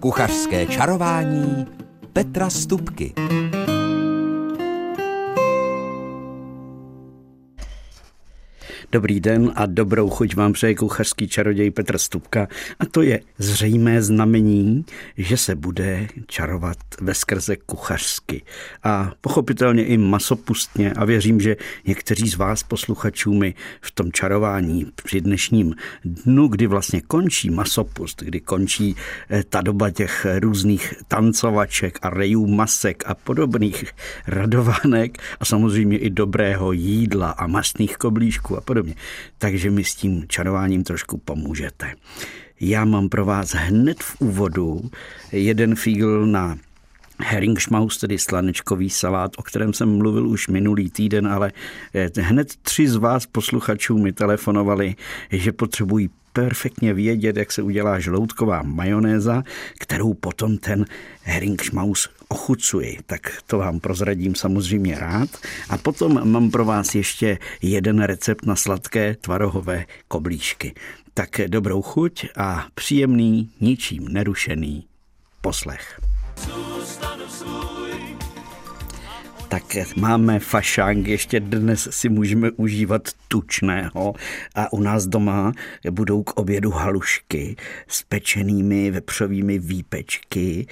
Kuchařské čarování Petra Stupky. Dobrý den a dobrou chuť vám přeje kuchařský čaroděj Petr Stupka. A to je zřejmé znamení, že se bude čarovat ve skrze kuchařsky. A pochopitelně i masopustně. A věřím, že někteří z vás posluchačů mi v tom čarování při dnešním dnu, kdy vlastně končí masopust, kdy končí eh, ta doba těch různých tancovaček a rejů masek a podobných radovánek a samozřejmě i dobrého jídla a masných koblížků a podobně podobně. Takže mi s tím čarováním trošku pomůžete. Já mám pro vás hned v úvodu jeden fígl na Heringsmaus, tedy slanečkový salát, o kterém jsem mluvil už minulý týden, ale eh, hned tři z vás posluchačů mi telefonovali, že potřebují perfektně vědět, jak se udělá žloutková majonéza, kterou potom ten Heringsmaus ochucuji. Tak to vám prozradím samozřejmě rád. A potom mám pro vás ještě jeden recept na sladké tvarohové koblížky. Tak dobrou chuť a příjemný, ničím nerušený poslech. Svůj tak máme fašang, ještě dnes si můžeme užívat tučného a u nás doma budou k obědu halušky s pečenými vepřovými výpečky,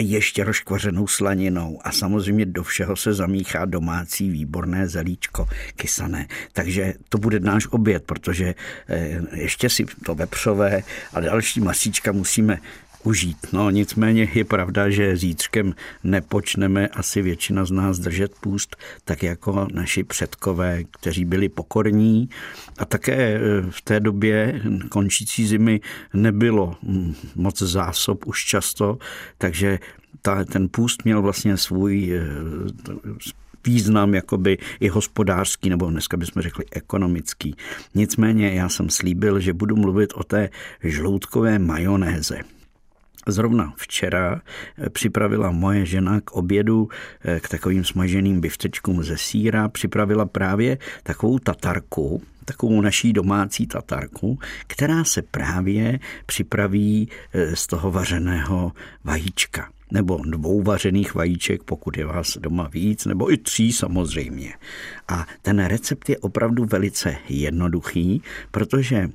ještě rozkvařenou slaninou a samozřejmě do všeho se zamíchá domácí výborné zelíčko kysané. Takže to bude náš oběd, protože eh, ještě si to vepřové a další masíčka musíme užít. No nicméně je pravda, že zítřkem nepočneme asi většina z nás držet půst, tak jako naši předkové, kteří byli pokorní a také e, v té době končící zimy nebylo moc zásob už často, takže ta, ten půst měl vlastně svůj e, význam jakoby i hospodářský, nebo dneska bychom řekli ekonomický. Nicméně já jsem slíbil, že budu mluvit o té žloutkové majonéze. Zrovna včera eh, připravila moje žena k obědu, eh, k takovým smaženým biftečkům ze síra, připravila právě takovou tatarku, takovou naší domácí tatarku, která se právě připraví eh, z toho vařeného vajíčka nebo dvou vařených vajíček, pokud je vás doma víc, nebo i tří samozřejmě. A ten recept je opravdu velice jednoduchý, protože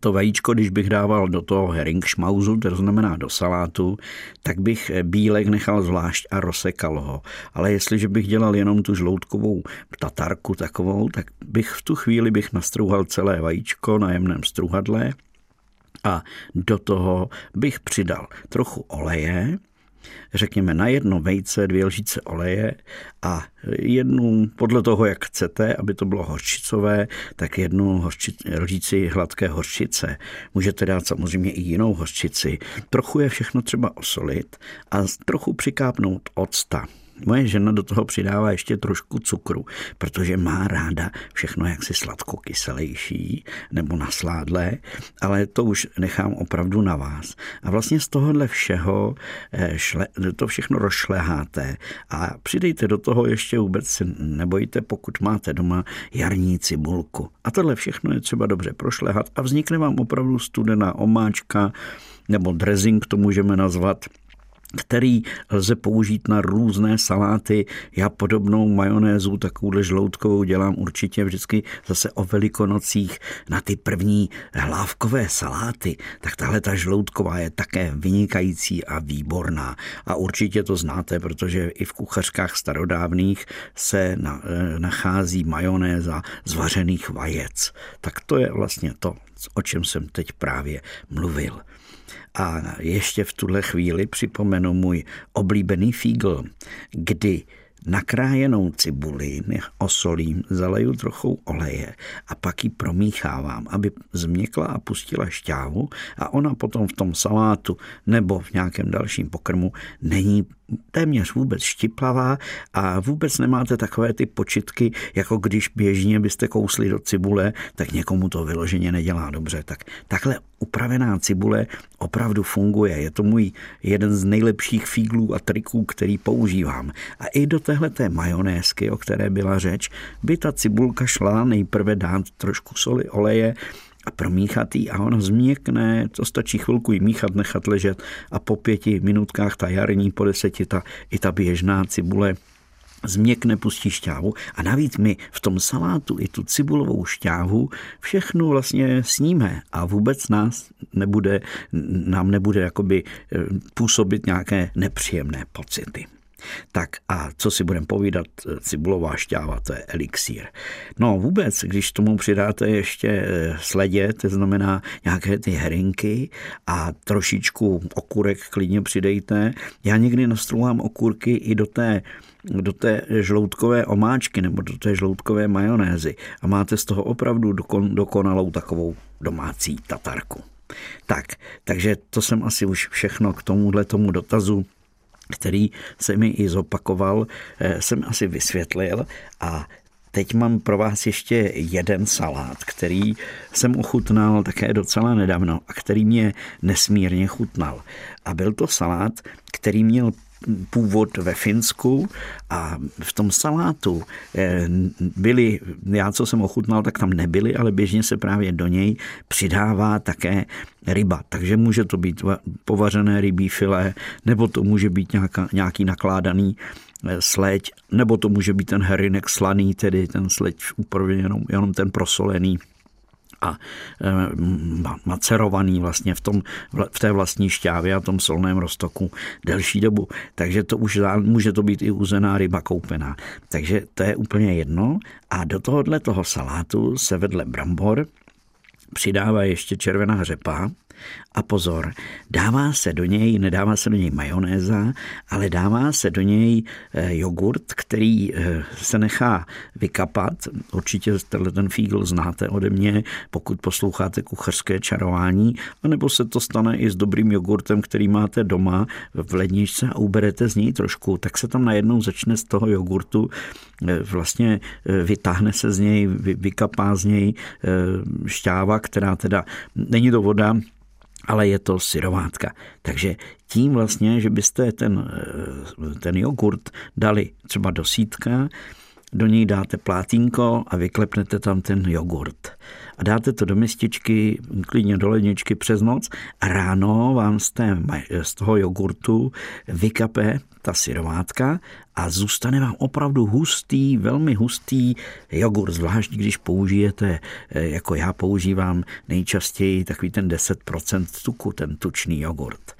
to vajíčko, když bych dával do toho heringsmauzu, to znamená do salátu, tak bych bílek nechal zvlášť a rozsekal ho. Ale jestliže bych dělal jenom tu žloutkovou tatarku takovou, tak bych v tu chvíli bych nastrouhal celé vajíčko na jemném struhadle a do toho bych přidal trochu oleje, řekněme na jedno vejce dvě lžíce oleje a jednu, podle toho, jak chcete, aby to bylo hořčicové, tak jednu hořči, lžíci hladké hořčice. Můžete dát samozřejmě i jinou hořčici. Trochu je všechno třeba osolit a trochu přikápnout octa. Moje žena do toho přidává ještě trošku cukru, protože má ráda všechno jaksi sladko-kyselější nebo nasládlé, ale to už nechám opravdu na vás. A vlastně z tohohle všeho eh, šle, to všechno rozšleháte a přidejte do toho ještě vůbec nebojte, pokud máte doma jarní cibulku. A tohle všechno je třeba dobře prošlehat a vznikne vám opravdu studená omáčka nebo dressing, to můžeme nazvat, který lze použít na různé saláty. Já podobnou majonézu, takovouhle žloutkovou dělám určitě vždycky zase o velikonocích na ty první hlávkové saláty. Tak tahle ta žloutková je také vynikající a výborná. A určitě to znáte, protože i v kuchařkách starodávných se eh, nachází majonéza z vařených vajec. Tak to je vlastně to, o čem jsem teď právě mluvil. A ještě v tuhle chvíli připomenu můj oblíbený fígl, kdy nakrájenou cibuli osolím, zaleju trochu oleje a pak ji promíchávám, aby změkla a pustila šťávu a ona potom v tom salátu nebo v nějakém dalším pokrmu není téměř vůbec štiplavá a vůbec nemáte takové ty počitky, jako když běžně byste kousli do cibule, tak někomu to vyloženě nedělá dobře. Tak takhle upravená cibule opravdu funguje. Je to můj jeden z nejlepších fíglů a triků, který používám. A i do téhle té majonézky, o které byla řeč, by ta cibulka šla nejprve dát trošku soli, oleje, a promíchat ji a ona změkne, to stačí chvilku ji míchat, nechat ležet a po pěti minutkách ta jarní, po deseti ta, i ta běžná cibule změkne, pustí šťávu a navíc my v tom salátu i tu cibulovou šťávu všechno vlastně sníme a vůbec nás nebude, nám nebude jakoby eh, působit nějaké nepříjemné pocity. Tak a co si budeme povídat, cibulová šťáva, to je elixír. No vůbec, když tomu přidáte ještě eh, sledě, to znamená nějaké ty herinky a trošičku okurek klidně přidejte. Já někdy nastrouvám okurky i do té do té žloutkové omáčky nebo do té žloutkové majonézy a máte z toho opravdu dokon, dokonalou takovou domácí tatarku. Tak, takže to jsem asi už všechno k tomuhle tomu dotazu který se mi i zopakoval, eh, jsem asi vysvětlil a Teď mám pro vás ještě jeden salát, který jsem ochutnal také docela nedávno a který mě nesmírně chutnal. A byl to salát, který měl původ ve Finsku a v tom salátu eh, byly, já co jsem ochutnal, tak tam nebyly, ale běžně se právě do něj přidává také ryba. Takže může to být povařené rybí filé, nebo to může být nějaká, nějaký nakládaný eh, sleď, nebo to může být ten herinek slaný, tedy ten sleď úplně jenom, jenom ten prosolený a e, macerovaný vlastně v, tom, v té vlastní šťávě a tom solném roztoku delší dobu. Takže to už může to být i uzená ryba koupená. Takže to je úplně jedno. A do tohohle toho salátu se vedle brambor přidává ještě červená řepa, a pozor, dává se do něj, nedává se do něj majonéza, ale dává se do něj eh, jogurt, který eh, se nechá vykapat. Určitě tenhle ten fígl znáte ode mě, pokud posloucháte kuchařské čarování, anebo se to stane i s dobrým jogurtem, který máte doma v ledničce a uberete z něj trošku, tak se tam najednou začne z toho jogurtu eh, vlastně vytáhne se z něj, vykapá z něj šťáva, která teda není to voda, ale je to syrovátka. Takže tím vlastně, že byste ten, eh, ten jogurt dali třeba do sítka, do něj dáte plátínko a vyklepnete tam ten jogurt. A dáte to do mističky, klidně do ledničky přes noc a ráno vám z, té, z toho jogurtu vykape ta syrovátka a zůstane vám opravdu hustý, velmi hustý jogurt, zvlášť když použijete, eh, jako já používám nejčastěji takový ten 10% tuku, ten tučný jogurt.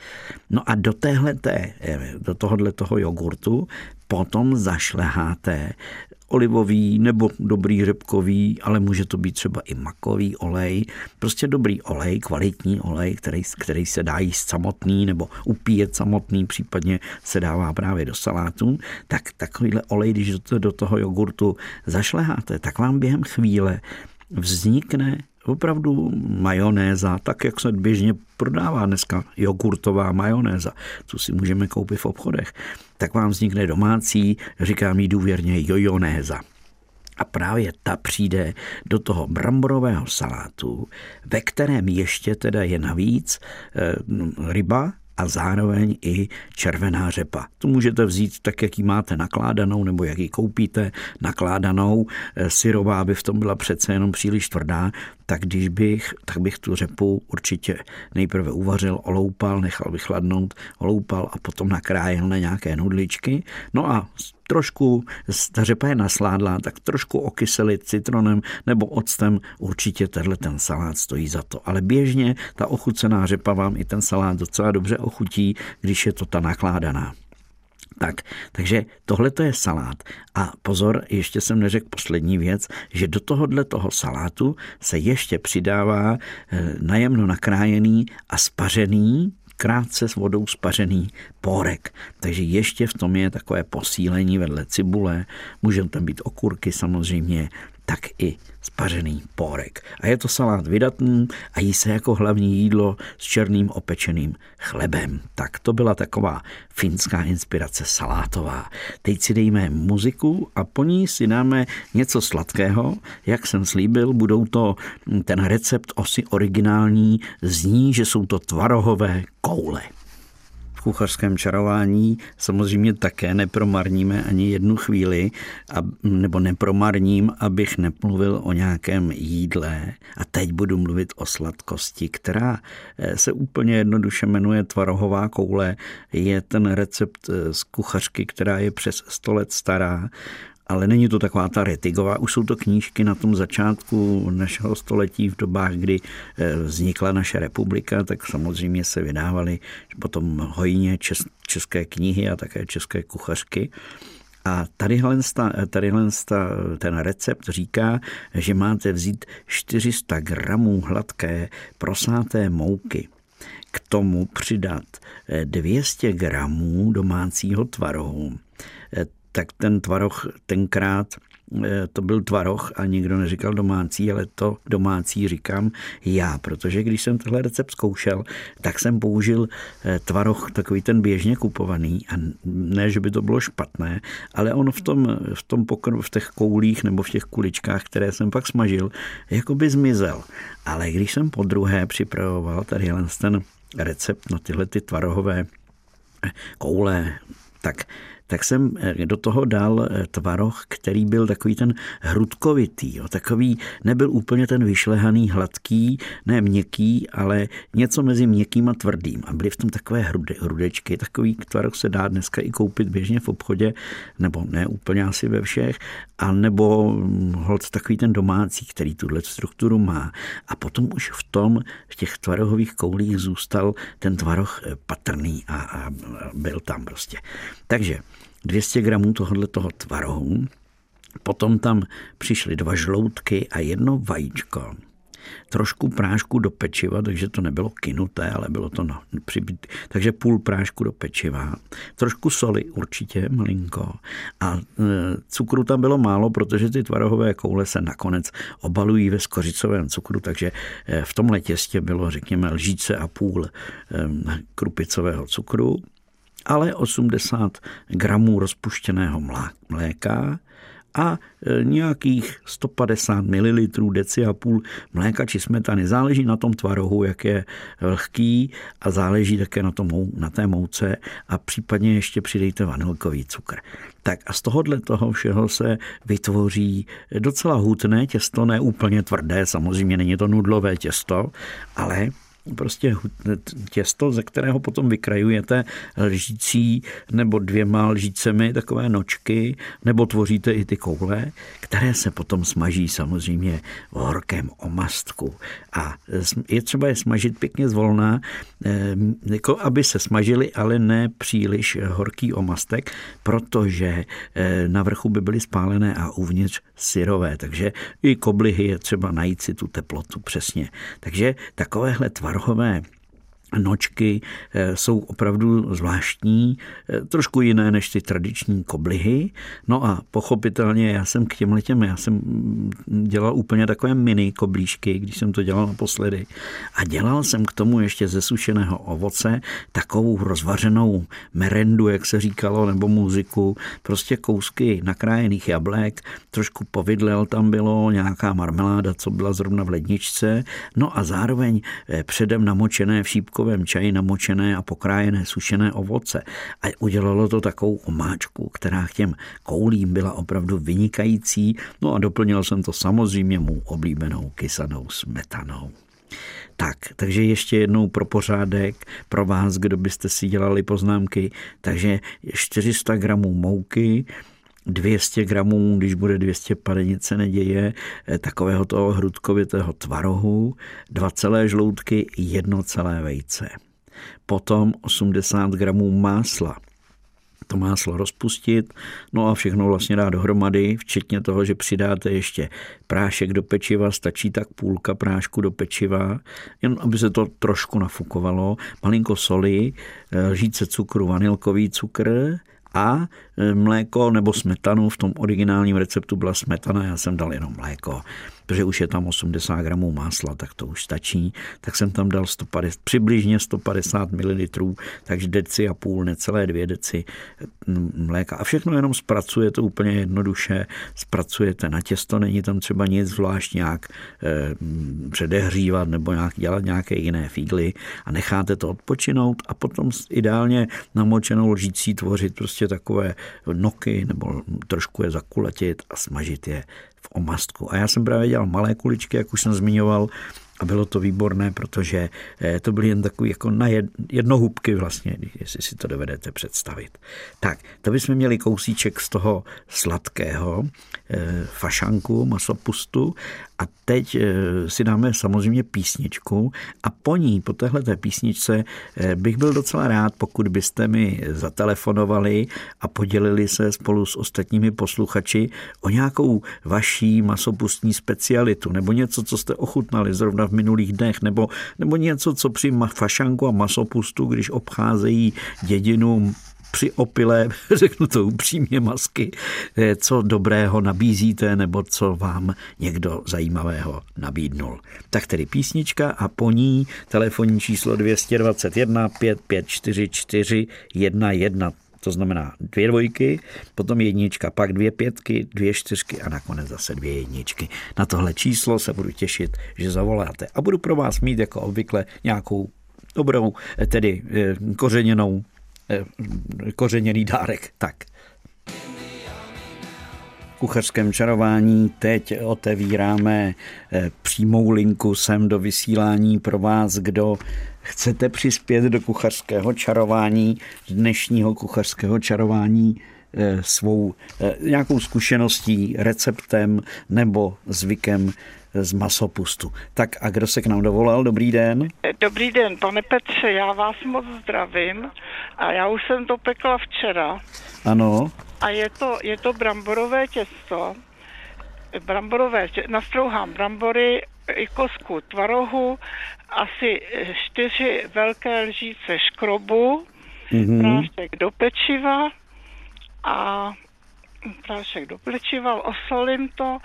No a do téhleté, eh, do tohohle toho jogurtu potom zašleháte olivový nebo dobrý řepkový, ale může to být třeba i makový olej. Prostě dobrý olej, kvalitní olej, který, který se dá jíst samotný nebo upíjet samotný, případně se dává právě do salátu. Tak takovýhle olej, když do toho jogurtu zašleháte, tak vám během chvíle vznikne opravdu majonéza, tak jak se běžně prodává dneska jogurtová majonéza, co si můžeme koupit v obchodech, tak vám vznikne domácí, říkám jí důvěrně, jojonéza. A právě ta přijde do toho bramborového salátu, ve kterém ještě teda je navíc e, ryba, a zároveň i červená řepa. Tu můžete vzít tak, jak ji máte nakládanou, nebo jak ji koupíte nakládanou. Eh, syrová by v tom byla přece jenom příliš tvrdá, tak když bych, tak bych tu řepu určitě nejprve uvařil, oloupal, nechal vychladnout, oloupal a potom nakrájel na nějaké nudličky. No a trošku, ta řepa je nasládlá, tak trošku okyselit citronem nebo octem, určitě tenhle ten salát stojí za to. Ale běžně ta ochucená řepa vám i ten salát docela dobře ochutí, když je to ta nakládaná. Tak, takže tohle to je salát. A pozor, ještě jsem neřekl poslední věc, že do tohohle toho salátu se ještě přidává eh, najemno nakrájený a spařený krátce s vodou spařený pórek. Takže ještě v tom je takové posílení vedle cibule, můžou tam být okurky samozřejmě, tak i spařený pórek. A je to salát vydatný a jí se jako hlavní jídlo s černým opečeným chlebem. Tak to byla taková finská inspirace salátová. Teď si dejme muziku a po ní si dáme něco sladkého. Jak jsem slíbil, budou to ten recept osi originální, zní, že jsou to tvarohové koule. Kuchařském čarování samozřejmě také nepromarníme ani jednu chvíli, a, nebo nepromarním, abych nemluvil o nějakém jídle. A teď budu mluvit o sladkosti, která eh, se úplně jednoduše jmenuje tvarohová koule. Je ten recept eh, z kuchařky, která je přes 100 let stará ale není to taková ta retigová. Už jsou to knížky na tom začátku našeho století, v dobách, kdy eh, vznikla naše republika, tak samozřejmě se vydávaly potom hojně české knihy a také české kuchařky. A tadyhle, tadyhle ten recept říká, že máte vzít 400 gramů hladké prosáté mouky. K tomu přidat 200 eh, gramů domácího tvarohu eh, tak ten tvaroh tenkrát eh, to byl tvaroh a nikdo neříkal domácí, ale to domácí říkám já, protože když jsem tenhle recept zkoušel, tak jsem použil eh, tvaroh takový ten běžně kupovaný a ne, že by to bylo špatné, ale on v tom, v tom pokr, v těch koulích nebo v těch kuličkách, které jsem pak smažil, jako by zmizel. Ale když jsem po druhé připravoval tady ten recept na tyhle ty tvarohové koule, tak tak jsem eh, do toho dal eh, tvaroh, který byl takový ten hrudkovitý, jo, takový nebyl úplně ten vyšlehaný, hladký, ne měkký, ale něco mezi měkkým a tvrdým. A byly v tom takové hrude, hrudečky, takový tvaroh se dá dneska i koupit běžně v obchodě, nebo ne úplně asi ve všech, a nebo hm, hold takový ten domácí, který tuhle strukturu má. A potom už v tom, v těch tvarohových koulích zůstal ten tvaroh eh, patrný a, a byl tam prostě. Takže 200 gramů tohohle toho tvarohu, potom tam přišly dva žloutky a jedno vajíčko, trošku prášku do pečiva, takže to nebylo kinuté, ale bylo to no, přibít, takže půl prášku do pečiva, trošku soli určitě, malinko. A e, cukru tam bylo málo, protože ty tvarohové koule se nakonec obalují ve skořicovém cukru, takže e, v tomhle těstě bylo, řekněme, lžíce a půl e, krupicového cukru, ale 80 gramů rozpuštěného mléka a e, nějakých 150 ml deci a půl mléka či smetany. Záleží na tom tvarohu, jak je lehký a záleží také na, tom, na té mouce a případně ještě přidejte vanilkový cukr. Tak a z tohohle toho všeho se vytvoří docela hutné těsto, ne úplně tvrdé, samozřejmě není to nudlové těsto, ale prostě těsto, ze kterého potom vykrajujete lžící nebo dvěma lžícemi takové nočky, nebo tvoříte i ty koule, které se potom smaží samozřejmě v horkém omastku. A je třeba je smažit pěkně zvolná, eh, jako aby se smažili, ale ne příliš horký omastek, protože eh, na vrchu by byly spálené a uvnitř syrové, takže i koblihy je třeba najít si tu teplotu přesně. Takže takovéhle tvarohové nočky eh, jsou opravdu zvláštní, eh, trošku jiné než ty tradiční koblihy. No a pochopitelně já jsem k těm těm, já jsem mm, dělal úplně takové mini koblížky, když jsem to dělal naposledy. A dělal jsem k tomu ještě ze sušeného ovoce takovou rozvařenou merendu, jak se říkalo, nebo muziku, prostě kousky nakrájených jablek, trošku povidlel tam bylo, nějaká marmeláda, co byla zrovna v ledničce, no a zároveň eh, předem namočené v šípku šípkovém čaji namočené a pokrájené sušené ovoce. A udělalo to takovou omáčku, která k těm koulím byla opravdu vynikající. No a doplnil jsem to samozřejmě mou oblíbenou kysanou smetanou. Tak, takže ještě jednou pro pořádek, pro vás, kdo byste si dělali poznámky, takže 400 gramů mouky, 200 gramů, když bude 200 padenice neděje, eh, takového toho hrudkovitého tvarohu, dva celé žloutky, jedno celé vejce. Potom 80 gramů másla, to máslo rozpustit, no a všechno vlastně dát dohromady, včetně toho, že přidáte ještě prášek do pečiva, stačí tak půlka prášku do pečiva, jen aby se to trošku nafukovalo, malinko soli, eh, lžíce cukru, vanilkový cukr, a e, mléko nebo smetanu. V tom originálním receptu byla smetana, já jsem dal jenom mléko. Protože už je tam 80 gramů másla, tak to už stačí, tak jsem tam dal 150, přibližně 150 ml, takže deci a půl, necelé dvě deci mm, mléka. A všechno jenom zpracujete úplně jednoduše, zpracujete na těsto, není tam třeba nic zvlášť nějak eh, předehřívat nebo nějak dělat nějaké jiné fígly a necháte to odpočinout a potom ideálně namočenou lžící tvořit prostě takové noky nebo trošku je zakuletit a smažit je v omastku. A já jsem právě dělal malé kuličky, jak už jsem zmiňoval, a bylo to výborné, protože eh, to byly jen takové jako na jednohubky vlastně, jestli si to dovedete představit. Tak, to bychom měli kousíček z toho sladkého eh, fašanku, masopustu a teď eh, si dáme samozřejmě písničku a po ní, po téhle písničce bych byl docela rád, pokud byste mi zatelefonovali a podělili se spolu s ostatními posluchači o nějakou vaší masopustní specialitu nebo něco, co jste ochutnali zrovna v minulých dnech, nebo, nebo něco, co při fašanku a masopustu, když obcházejí dědinu při opile, řeknu to upřímně, masky, eh, co dobrého nabízíte nebo co vám někdo zajímavého nabídnul. Tak tedy písnička a po ní telefonní číslo 221 5544 11 to znamená dvě dvojky, potom jednička, pak dvě pětky, dvě čtyřky a nakonec zase dvě jedničky. Na tohle číslo se budu těšit, že zavoláte a budu pro vás mít jako obvykle nějakou dobrou, eh, tedy eh, kořeněnou, kořeněný dárek. Tak kuchařském čarování teď otevíráme přímou linku sem do vysílání pro vás, kdo chcete přispět do kuchařského čarování, dnešního kuchařského čarování eh, svou eh, nějakou zkušeností, receptem nebo zvykem z masopustu. Tak a kdo se k nám dovolal? Dobrý den. Dobrý den, pane Petře, já vás moc zdravím a já už jsem to pekla včera. Ano. A je to, je to bramborové těsto, bramborové, nastrouhám brambory, i kosku tvarohu, asi čtyři velké lžíce škrobu, mm-hmm. prášek do pečiva a prášek do pečiva, osolím to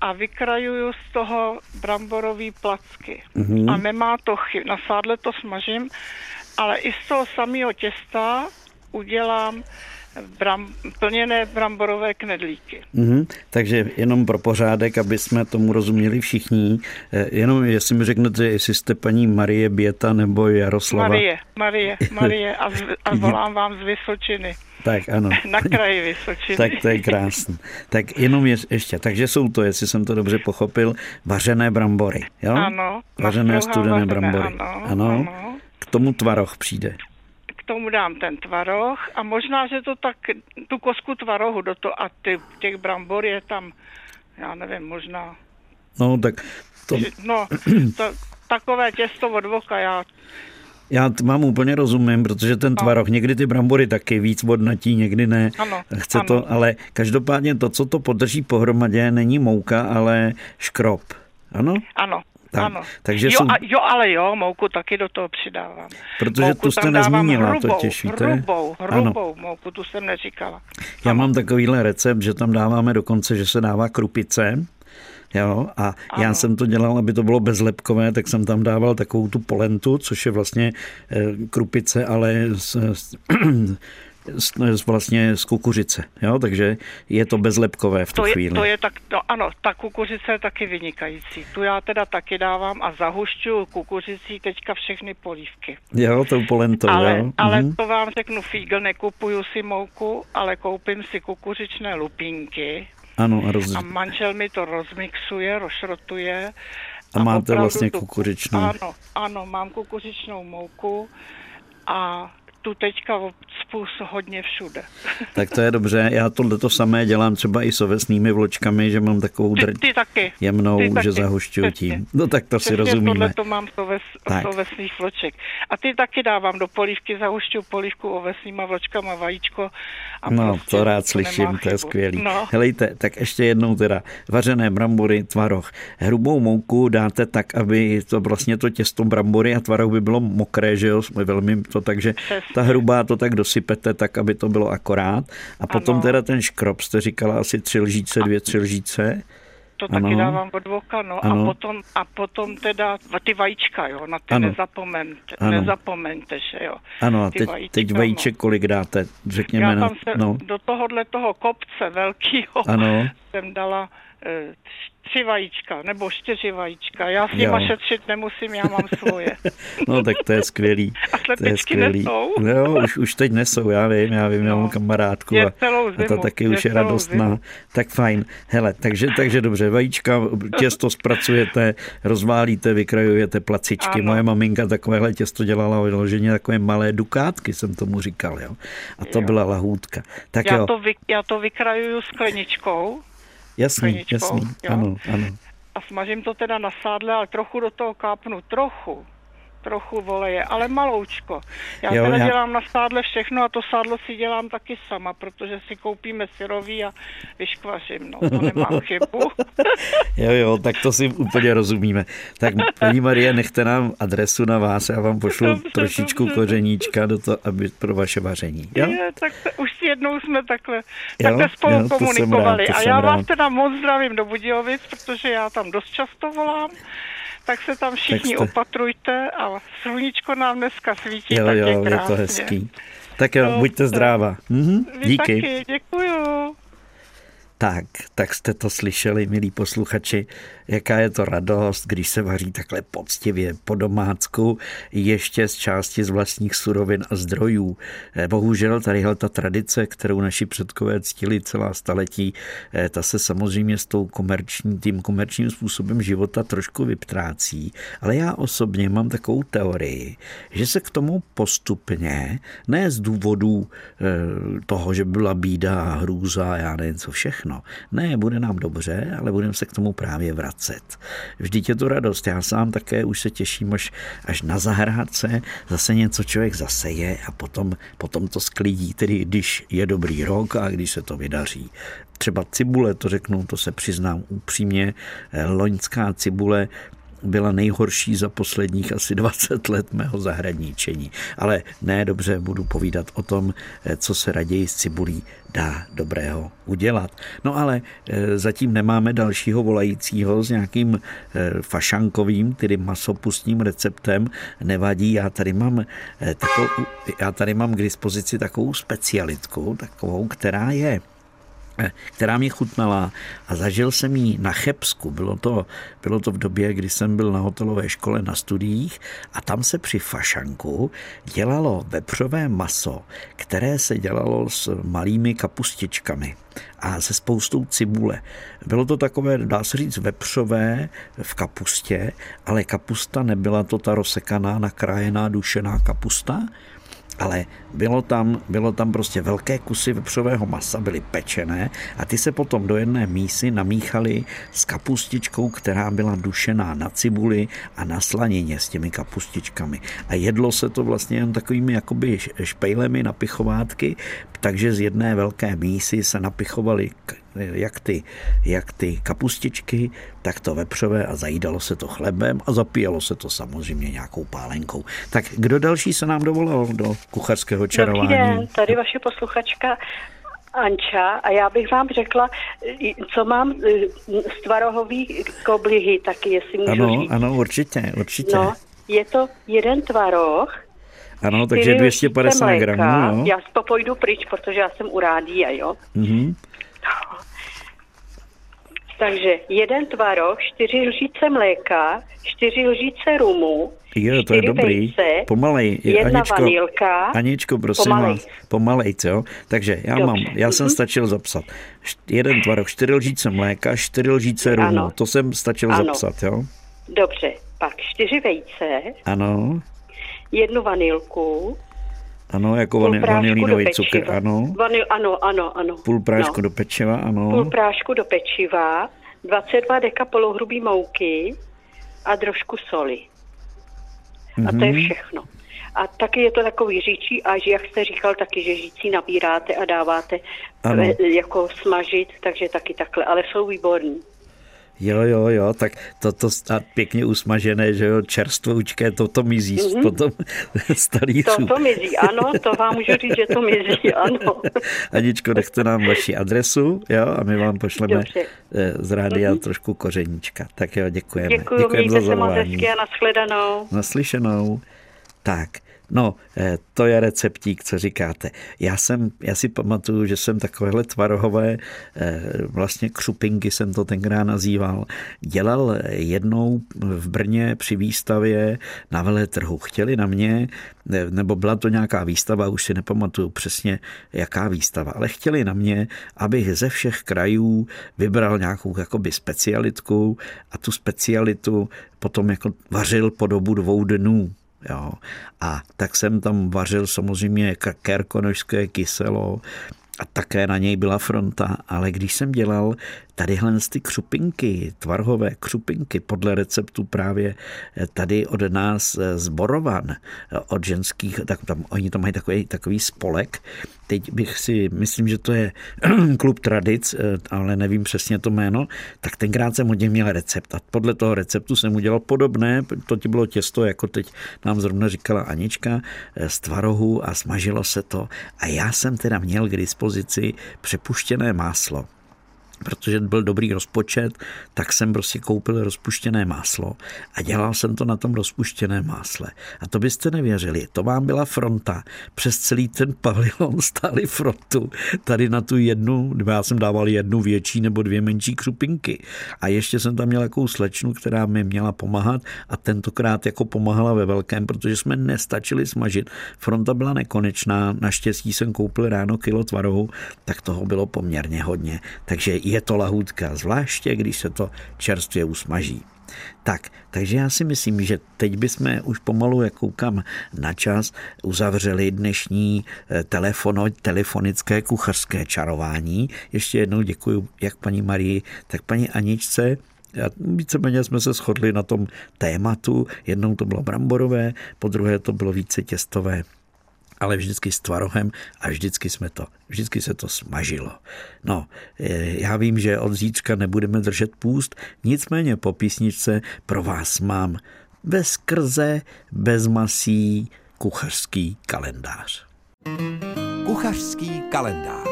a vykrajuju z toho bramborový placky. Mm-hmm. A nemá to chyb. Na sádle to smažím, ale i z toho samého těsta udělám bram, plněné bramborové knedlíky. Mm-hmm. Takže jenom pro pořádek, aby jsme tomu rozuměli všichni, eh, jenom jestli mi řeknete, jestli jste paní Marie Běta nebo Jaroslava. Marie, Marie, Marie a, z, a volám vám z Vysočiny. Tak ano. Na kraji Vysočiny. tak to je krásný. Tak jenom je, ještě, takže jsou to, jestli jsem to dobře pochopil, vařené brambory, jo? Ano. Vařené studené vařené, brambory. Ano, ano. ano. K tomu tvaroh přijde tomu dám ten tvaroh a možná, že to tak, tu kosku tvarohu do toho a ty, těch brambor je tam, já nevím, možná. No, tak to... No, to, takové těsto od voka, já já vám úplně rozumím, protože ten tvaroh, no. někdy ty brambory taky víc vodnatí, někdy ne. Ano, Chce ano. to, ale každopádně to, co to podrží pohromadě, není mouka, ale škrob. Ano? Ano, tak, ano. Takže jo, jsem... a, jo, ale jo, mouku taky do toho přidávám. Protože mouku tu jste nezmínila hrubou, totiž, víte? Hrubou, hrubou ano. mouku, tu jsem neříkala. Já ano. mám takovýhle recept, že tam dáváme dokonce, že se dává krupice, Jo, a ano. já jsem to dělal, aby to bylo bezlepkové, tak jsem tam dával takovou tu polentu, což je vlastně eh, krupice, ale s, s, z, z, vlastně z kukuřice, jo? takže je to bezlepkové v tu to je, chvíli. To je tak, no, ano, ta kukuřice je taky vynikající. Tu já teda taky dávám a zahušťuju kukuřicí teďka všechny polívky. Jo, to polentou, ale, jo. Ale mhm. to vám řeknu, fígl, nekupuju si mouku, ale koupím si kukuřičné lupínky. Ano, a, roz... a manžel mi to rozmixuje, rozšrotuje. A, a máte vlastně kukuřičnou. Ano, ano, mám kukuřičnou mouku a tu teďka spus hodně všude. Tak to je dobře. Já tohle to samé dělám třeba i s ovesnými vločkami, že mám takovou drť ty, ty taky. jemnou, ty taky. že zahušťuju tím. No tak to Přesně si rozumíme. tohle to mám z, oves, z ovesných vloček. A ty taky dávám do polívky, zahušťuju polívku ovesnýma vločkama, vajíčko. A no, prostě to rád slyším, to je skvělý. No. Helejte, tak ještě jednou teda vařené brambory, tvaroh. Hrubou mouku dáte tak, aby to vlastně to těsto brambory a tvaroh by bylo mokré, že jo, velmi to takže Přesně ta hrubá to tak dosypete, tak aby to bylo akorát. A potom ano. teda ten škrob, jste říkala asi tři lžíce, dvě tři lžíce. to taky Ano. dávám od voka, no. Ano. A potom, a potom teda ty vajíčka, jo, na ty Ano. nezapomeňte, Ano. nezapomeňte, že jo. Ano, a teď, vajíčka, teď no. vajíček kolik dáte, řekněme, Já na- tam se no, do tohohle toho kopce velkýho Ano. Jsem dala eh, tři vajíčka, nebo čtyři vajíčka. Já s Jo. nima šetřit nemusím, já mám svoje. no tak to je skvělý. A to je skvělý. nesou? No, už, už teď nesou, já vím, já vím, já mám No. kamarádku Je a, celou a ta zimu, taky je už je radostná. zimu. Tak fajn. Hele, takže, takže dobře, vajíčka, těsto zpracujete, rozválíte, vykrajujete placičky. Ano. Moje maminka takovéhle těsto dělala vyloženě takové malé dukátky, jsem tomu říkal, jo. A to Jo. byla lahůdka. Tak Já jo, to, vy, já to vykrajuju skleničkou jasný, jasný, jo. ano, ano. a smažím to teda na sádle, ale trochu do toho kápnu, trochu, trochu voleje, ale maloučko. Já Jo, teda já- dělám na sádle všechno a to sádlo si dělám taky sama, protože si koupíme syrový a vyškvařím, no, to nemám chybu. Jo, jo, tak to si úplně rozumíme. Tak paní Marie, nechte nám adresu na vás, já vám pošlu Dobře, trošičku dobře. kořeníčka do toho, aby pro vaše vaření. Jo? Je, tak to, už jednou jsme takhle, Jo, takhle spolu jo, to komunikovali. rád, to a já vás rád. teda moc zdravím do Budějovic, protože já tam dost často volám. Tak se tam všichni jste- opatrujte a sluníčko nám dneska svítí, Jo, tak jo, je je krásně. to hezký. Tak jo, No, buďte zdráva. Mhm, díky. taky, děkuju. Tak, tak jste to slyšeli, milí posluchači, jaká je to radost, když se vaří takhle poctivě po domácku, ještě z části z vlastních surovin a zdrojů. Eh, Bohužel tadyhle ta tradice, kterou naši předkové ctili celá staletí, eh, ta se samozřejmě s tou komerční, tím komerčním způsobem života trošku vyptrácí, ale já osobně mám takovou teorii, že se k tomu postupně, ne z důvodů eh, toho, že byla bída a hrůza já nevím co všechno, ne, bude nám dobře, ale budeme se k tomu právě vracet. Vždyť je to radost, já sám také už se těším, až, až na zahrádce zase něco člověk zaseje a potom, potom to sklidí, tedy když je dobrý rok a když se to vydaří. Třeba cibule, to řeknu, to se přiznám upřímně, eh, loňská cibule byla nejhorší za posledních asi 20 let mého zahradníčení. Ale ne, dobře, budu povídat o tom, eh, co se raději s cibulí dá dobrého udělat. No ale eh, zatím nemáme dalšího volajícího s nějakým eh, fašankovým, tedy masopustním receptem. Nevadí, já tady mám, takovou, já tady mám k dispozici takovou specialitku, takovou, která je která mě chutnala a zažil jsem ji na Chebsku. Bylo to, bylo to v době, kdy jsem byl na hotelové škole na studiích a tam se při fašanku dělalo vepřové maso, které se dělalo s malými kapustičkami a se spoustou cibule. Bylo to takové, dá se říct, vepřové v kapustě, ale kapusta nebyla to ta rozsekaná, nakrájená, dušená kapusta, ale bylo tam, bylo tam prostě velké kusy vepřového masa, byly pečené a ty se potom do jedné mísy namíchaly s kapustičkou, která byla dušená na cibuli a na slanině s těmi kapustičkami. A jedlo se to vlastně jen takovými jakoby špejlemi na pichovátky, takže z jedné velké mísy se napichovaly jak ty, jak ty kapustičky, tak to vepřové a zajídalo se to chlebem a zapíjelo se to samozřejmě nějakou pálenkou. Tak kdo další se nám dovolal do kuchařského čarování? Dobrý den, tady vaše posluchačka Anča a já bych vám řekla, co mám e, z tvarohový koblihy taky, jestli můžu Ano, říct. ano, určitě, určitě. No, je to jeden tvaroh, ano, takže čtyři 250 lžíce gramů. Já to pojdu pryč, protože já jsem u rádia, jo. Mhm. Takže jeden tvaroh, čtyři lžíce mléka, čtyři lžíce rumu, Jo, to je dobrý. vejce, Pomalej. je, jedna Aničko, vanilka. Aničko, prosím Pomalej. vás, pomalej, jo. Takže já Dobře. mám, já jsem Mhm. stačil zapsat. Jeden tvaroh, čtyři lžíce mléka, čtyři lžíce rumu. Ano. To jsem stačil Ano. zapsat, jo. Dobře, pak čtyři vejce, Ano, jednu vanilku, ano, jako do vanilínový cukr, ano. Vanil, ano, ano, ano. Půl prášku no. do pečiva, ano. Půl prášku do pečiva, 22 deka polohrubý mouky a trošku soli. A to je Mhm. všechno. A taky je to takový říčí a že jak jste říkal taky, že řící nabíráte a dáváte Ano. e, jako smažit, takže taky takhle, ale jsou výborní. Jo, jo, jo, tak to, to a pěkně usmažené, že jo, čerstvoučké, to to mizí mm-hmm. potom z To, to mizí, ano, to vám můžu říct, že to mizí, ano. Aničko, nechte nám vaši adresu, jo, a my vám pošleme Dobře. Eh, z rádia mm-hmm. trošku kořeníčka. Tak jo, děkujeme. Děkuji, děkujeme mějte za se moc hezky a nashledanou. Naslyšenou. Tak, No, eh, to je receptík, co říkáte. Já jsem, já si pamatuju, že jsem takovéhle tvarohové, eh, vlastně křupinky jsem to tenkrát nazýval, dělal jednou v Brně při výstavě na veletrhu. Chtěli na mě, nebo byla to nějaká výstava, už si nepamatuju přesně, jaká výstava, ale chtěli na mě, abych ze všech krajů vybral nějakou jakoby specialitku a tu specialitu potom jako vařil po dobu dvou dnů. Jo. A tak jsem tam vařil samozřejmě kerkonožské kyselo a také na něj byla fronta, ale když jsem dělal tadyhle ty křupinky, tvarhové křupinky podle receptu právě tady od nás z Borovan, od ženských, tak tam, oni tam mají takový, takový spolek. Teď bych si, myslím, že to je klub tradic, ale nevím přesně to jméno, tak tenkrát jsem od měl recept. A podle toho receptu jsem udělal podobné, to ti bylo těsto, jako teď nám zrovna říkala Anička, z tvarohu a smažilo se to. A já jsem teda měl k dispozici přepuštěné máslo protože byl dobrý rozpočet, tak jsem prostě koupil rozpuštěné máslo a dělal jsem to na tom rozpuštěné másle. A to byste nevěřili, to vám byla fronta. Přes celý ten pavilon stály frontu tady na tu jednu, já jsem dával jednu větší nebo dvě menší křupinky. A ještě jsem tam měl jakou slečnu, která mi měla pomáhat a tentokrát jako pomáhala ve velkém, protože jsme nestačili smažit. Fronta byla nekonečná, naštěstí jsem koupil ráno kilo tvarohu, tak toho bylo poměrně hodně. Takže je to lahůdka, zvláště když se to čerstvě usmaží. Tak, takže já si myslím, že teď bychom už pomalu, jak koukám na čas, uzavřeli dnešní eh, telefono, telefonické kuchařské čarování. Ještě jednou děkuji jak paní Marii, tak paní Aničce. Víceméně jsme se shodli na tom tématu. Jednou to bylo bramborové, po druhé to bylo více těstové ale vždycky s tvarohem a vždycky jsme to, vždycky se to smažilo. No, e, já vím, že od zítřka nebudeme držet půst, nicméně po písničce pro vás mám ve skrze, bez masí, kuchařský kalendář. Kuchařský kalendář.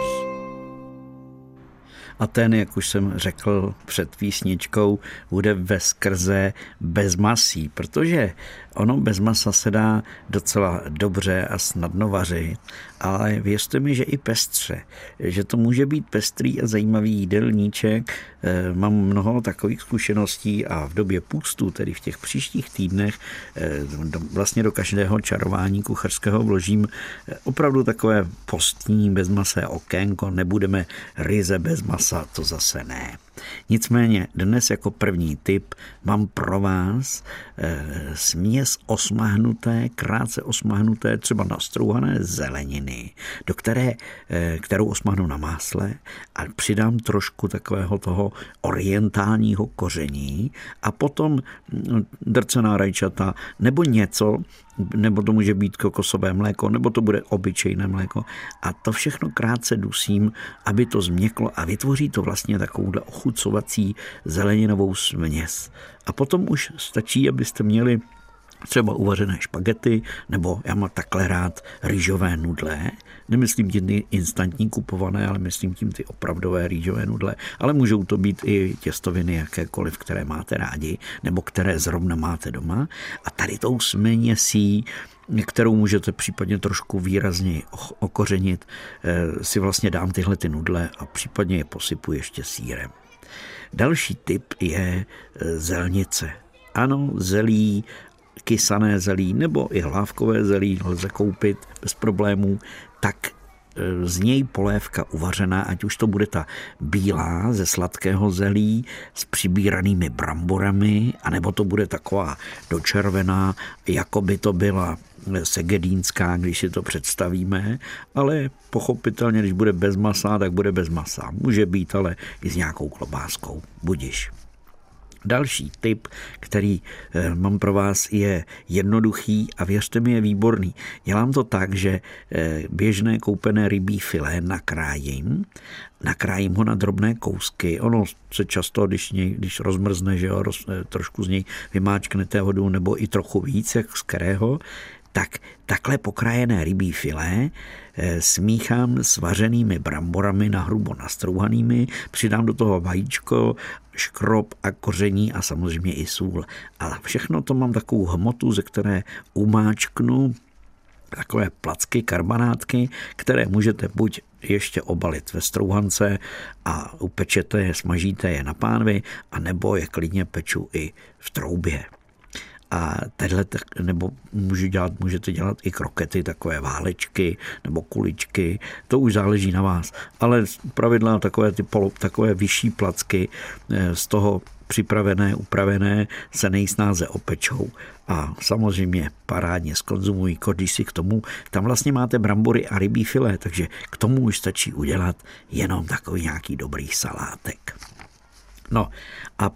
A ten, jak už jsem řekl před písničkou, bude ve skrze bez masí, protože Ono bez masa se dá docela dobře a snadno vařit, ale věřte mi, že i pestře, že to může být pestrý a zajímavý jídelníček. Eh, mám mnoho takových zkušeností a v době půstu, tedy v těch příštích týdnech, eh, vlastně do každého čarování kuchařského vložím eh, opravdu takové postní bezmasé okénko, nebudeme ryze bez masa, to zase ne. Nicméně dnes jako první tip mám pro vás e, směs osmahnuté, krátce osmahnuté, třeba nastrouhané zeleniny, do které, e, kterou osmahnu na másle a přidám trošku takového toho orientálního koření a potom mm, drcená rajčata nebo něco, nebo to může být kokosové mléko, nebo to bude obyčejné mléko. A to všechno krátce dusím, aby to změklo a vytvoří to vlastně takovouhle ochucovací zeleninovou směs. A potom už stačí, abyste měli třeba uvařené špagety, nebo já mám takhle rád rýžové nudle. Nemyslím tím ty instantní kupované, ale myslím tím ty opravdové rýžové nudle. Ale můžou to být i těstoviny jakékoliv, které máte rádi, nebo které zrovna máte doma. A tady tou směsí kterou můžete případně trošku výrazněji okořenit, eh, si vlastně dám tyhle ty nudle a případně je posypu ještě sírem. Další typ je eh, zelnice. Ano, zelí kysané zelí nebo i hlávkové zelí lze koupit bez problémů, tak e, z něj polévka uvařená, ať už to bude ta bílá ze sladkého zelí s přibíranými bramborami, anebo to bude taková dočervená, jako by to byla segedínská, když si to představíme, ale pochopitelně, když bude bez masa, tak bude bez masa. Může být ale i s nějakou klobáskou. Budiš. Další tip, který eh, mám pro vás, je jednoduchý a věřte mi, je výborný. Dělám to tak, že eh, běžné koupené rybí filé nakrájím, nakrájím ho na drobné kousky. Ono se často, když, něj, když rozmrzne, že jo, roz, eh, trošku z něj vymáčknete vodu, nebo i trochu víc, jak z kterého, tak takhle pokrájené rybí filé smíchám s vařenými bramborami na hrubo nastrouhanými, přidám do toho vajíčko, škrob a koření a samozřejmě i sůl. Ale všechno to mám takovou hmotu, ze které umáčknu takové placky, karbanátky, které můžete buď ještě obalit ve strouhance a upečete je, smažíte je na pánvi, a nebo je klidně peču i v troubě. A tenhle, nebo může dělat, můžete dělat i krokety, takové válečky nebo kuličky, to už záleží na vás. Ale pravidla takové, ty polo, takové vyšší placky eh, z toho připravené, upravené se nejsnáze opečou a samozřejmě parádně skonzumují, když si k tomu, tam vlastně máte brambory a rybí filé, takže k tomu už stačí udělat jenom takový nějaký dobrý salátek. No a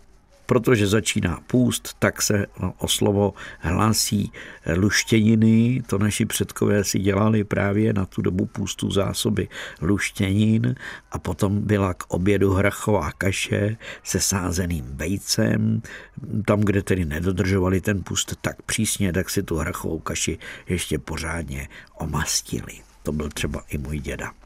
protože začíná půst, tak se o slovo hlásí luštěniny. To naši předkové si dělali právě na tu dobu půstu zásoby luštěnin a potom byla k obědu hrachová kaše se sázeným vejcem. Tam, kde tedy nedodržovali ten půst tak přísně, tak si tu hrachovou kaši ještě pořádně omastili. To byl třeba i můj děda.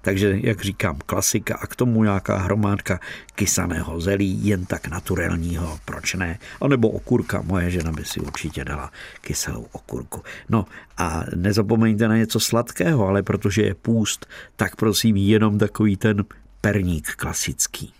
Takže, jak říkám, klasika a k tomu nějaká hromádka kysaného zelí, jen tak naturelního, proč ne? A nebo okurka, moje žena by si určitě dala kyselou okurku. No a nezapomeňte na něco sladkého, ale protože je půst, tak prosím jenom takový ten perník klasický.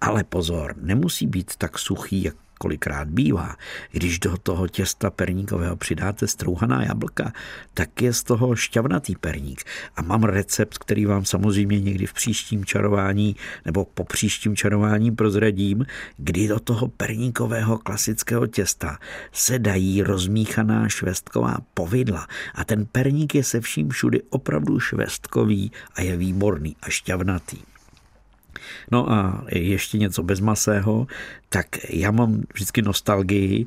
Ale pozor, nemusí být tak suchý, jak kolikrát bývá, když do toho těsta perníkového přidáte strouhaná jablka, tak je z toho šťavnatý perník. A mám recept, který vám samozřejmě někdy v příštím čarování nebo po příštím čarování prozradím, kdy do toho perníkového klasického těsta se dají rozmíchaná švestková povidla. A ten perník je se vším všudy opravdu švestkový a je výborný a šťavnatý. No a ještě něco bezmasého, tak já mám vždycky nostalgii,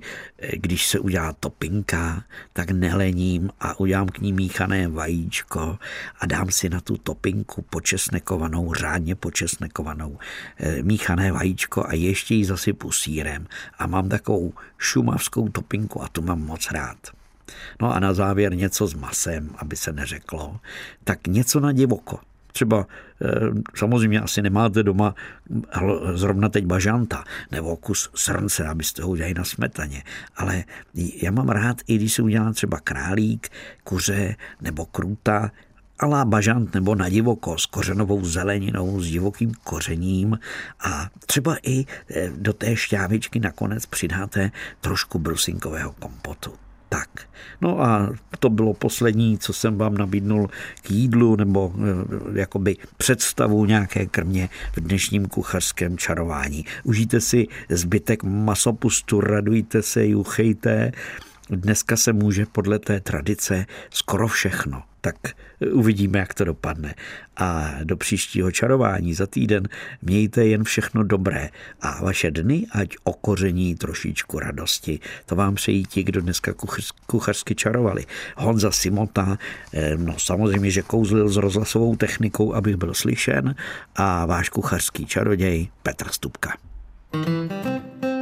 když se udělá topinka, tak nelením a udělám k ní míchané vajíčko a dám si na tu topinku počesnekovanou, řádně počesnekovanou eh, míchané vajíčko a ještě ji zasypu sírem a mám takovou šumavskou topinku a tu mám moc rád. No a na závěr něco s masem, aby se neřeklo, tak něco na divoko třeba eh, samozřejmě asi nemáte doma zrovna teď bažanta nebo kus srnce, abyste ho udělali na smetaně, ale já mám rád, i když se udělá třeba králík, kuře nebo kruta, alá bažant nebo na divoko s kořenovou zeleninou, s divokým kořením. A třeba i eh, do té šťávičky nakonec přidáte trošku brusinkového kompotu tak. No a to bylo poslední, co jsem vám nabídnul k jídlu nebo eh, jakoby představu nějaké krmě v dnešním kuchařském čarování. Užijte si zbytek masopustu, radujte se, juchejte. Dneska se může podle té tradice skoro všechno tak uvidíme, jak to dopadne. A do příštího čarování za týden mějte jen všechno dobré a vaše dny ať okoření trošičku radosti. To vám přejí ti, kdo dneska kuchařsky čarovali. Honza Simota, eh, no samozřejmě, že kouzlil s rozhlasovou technikou, abych byl slyšen a váš kuchařský čaroděj Petr Stupka. thank you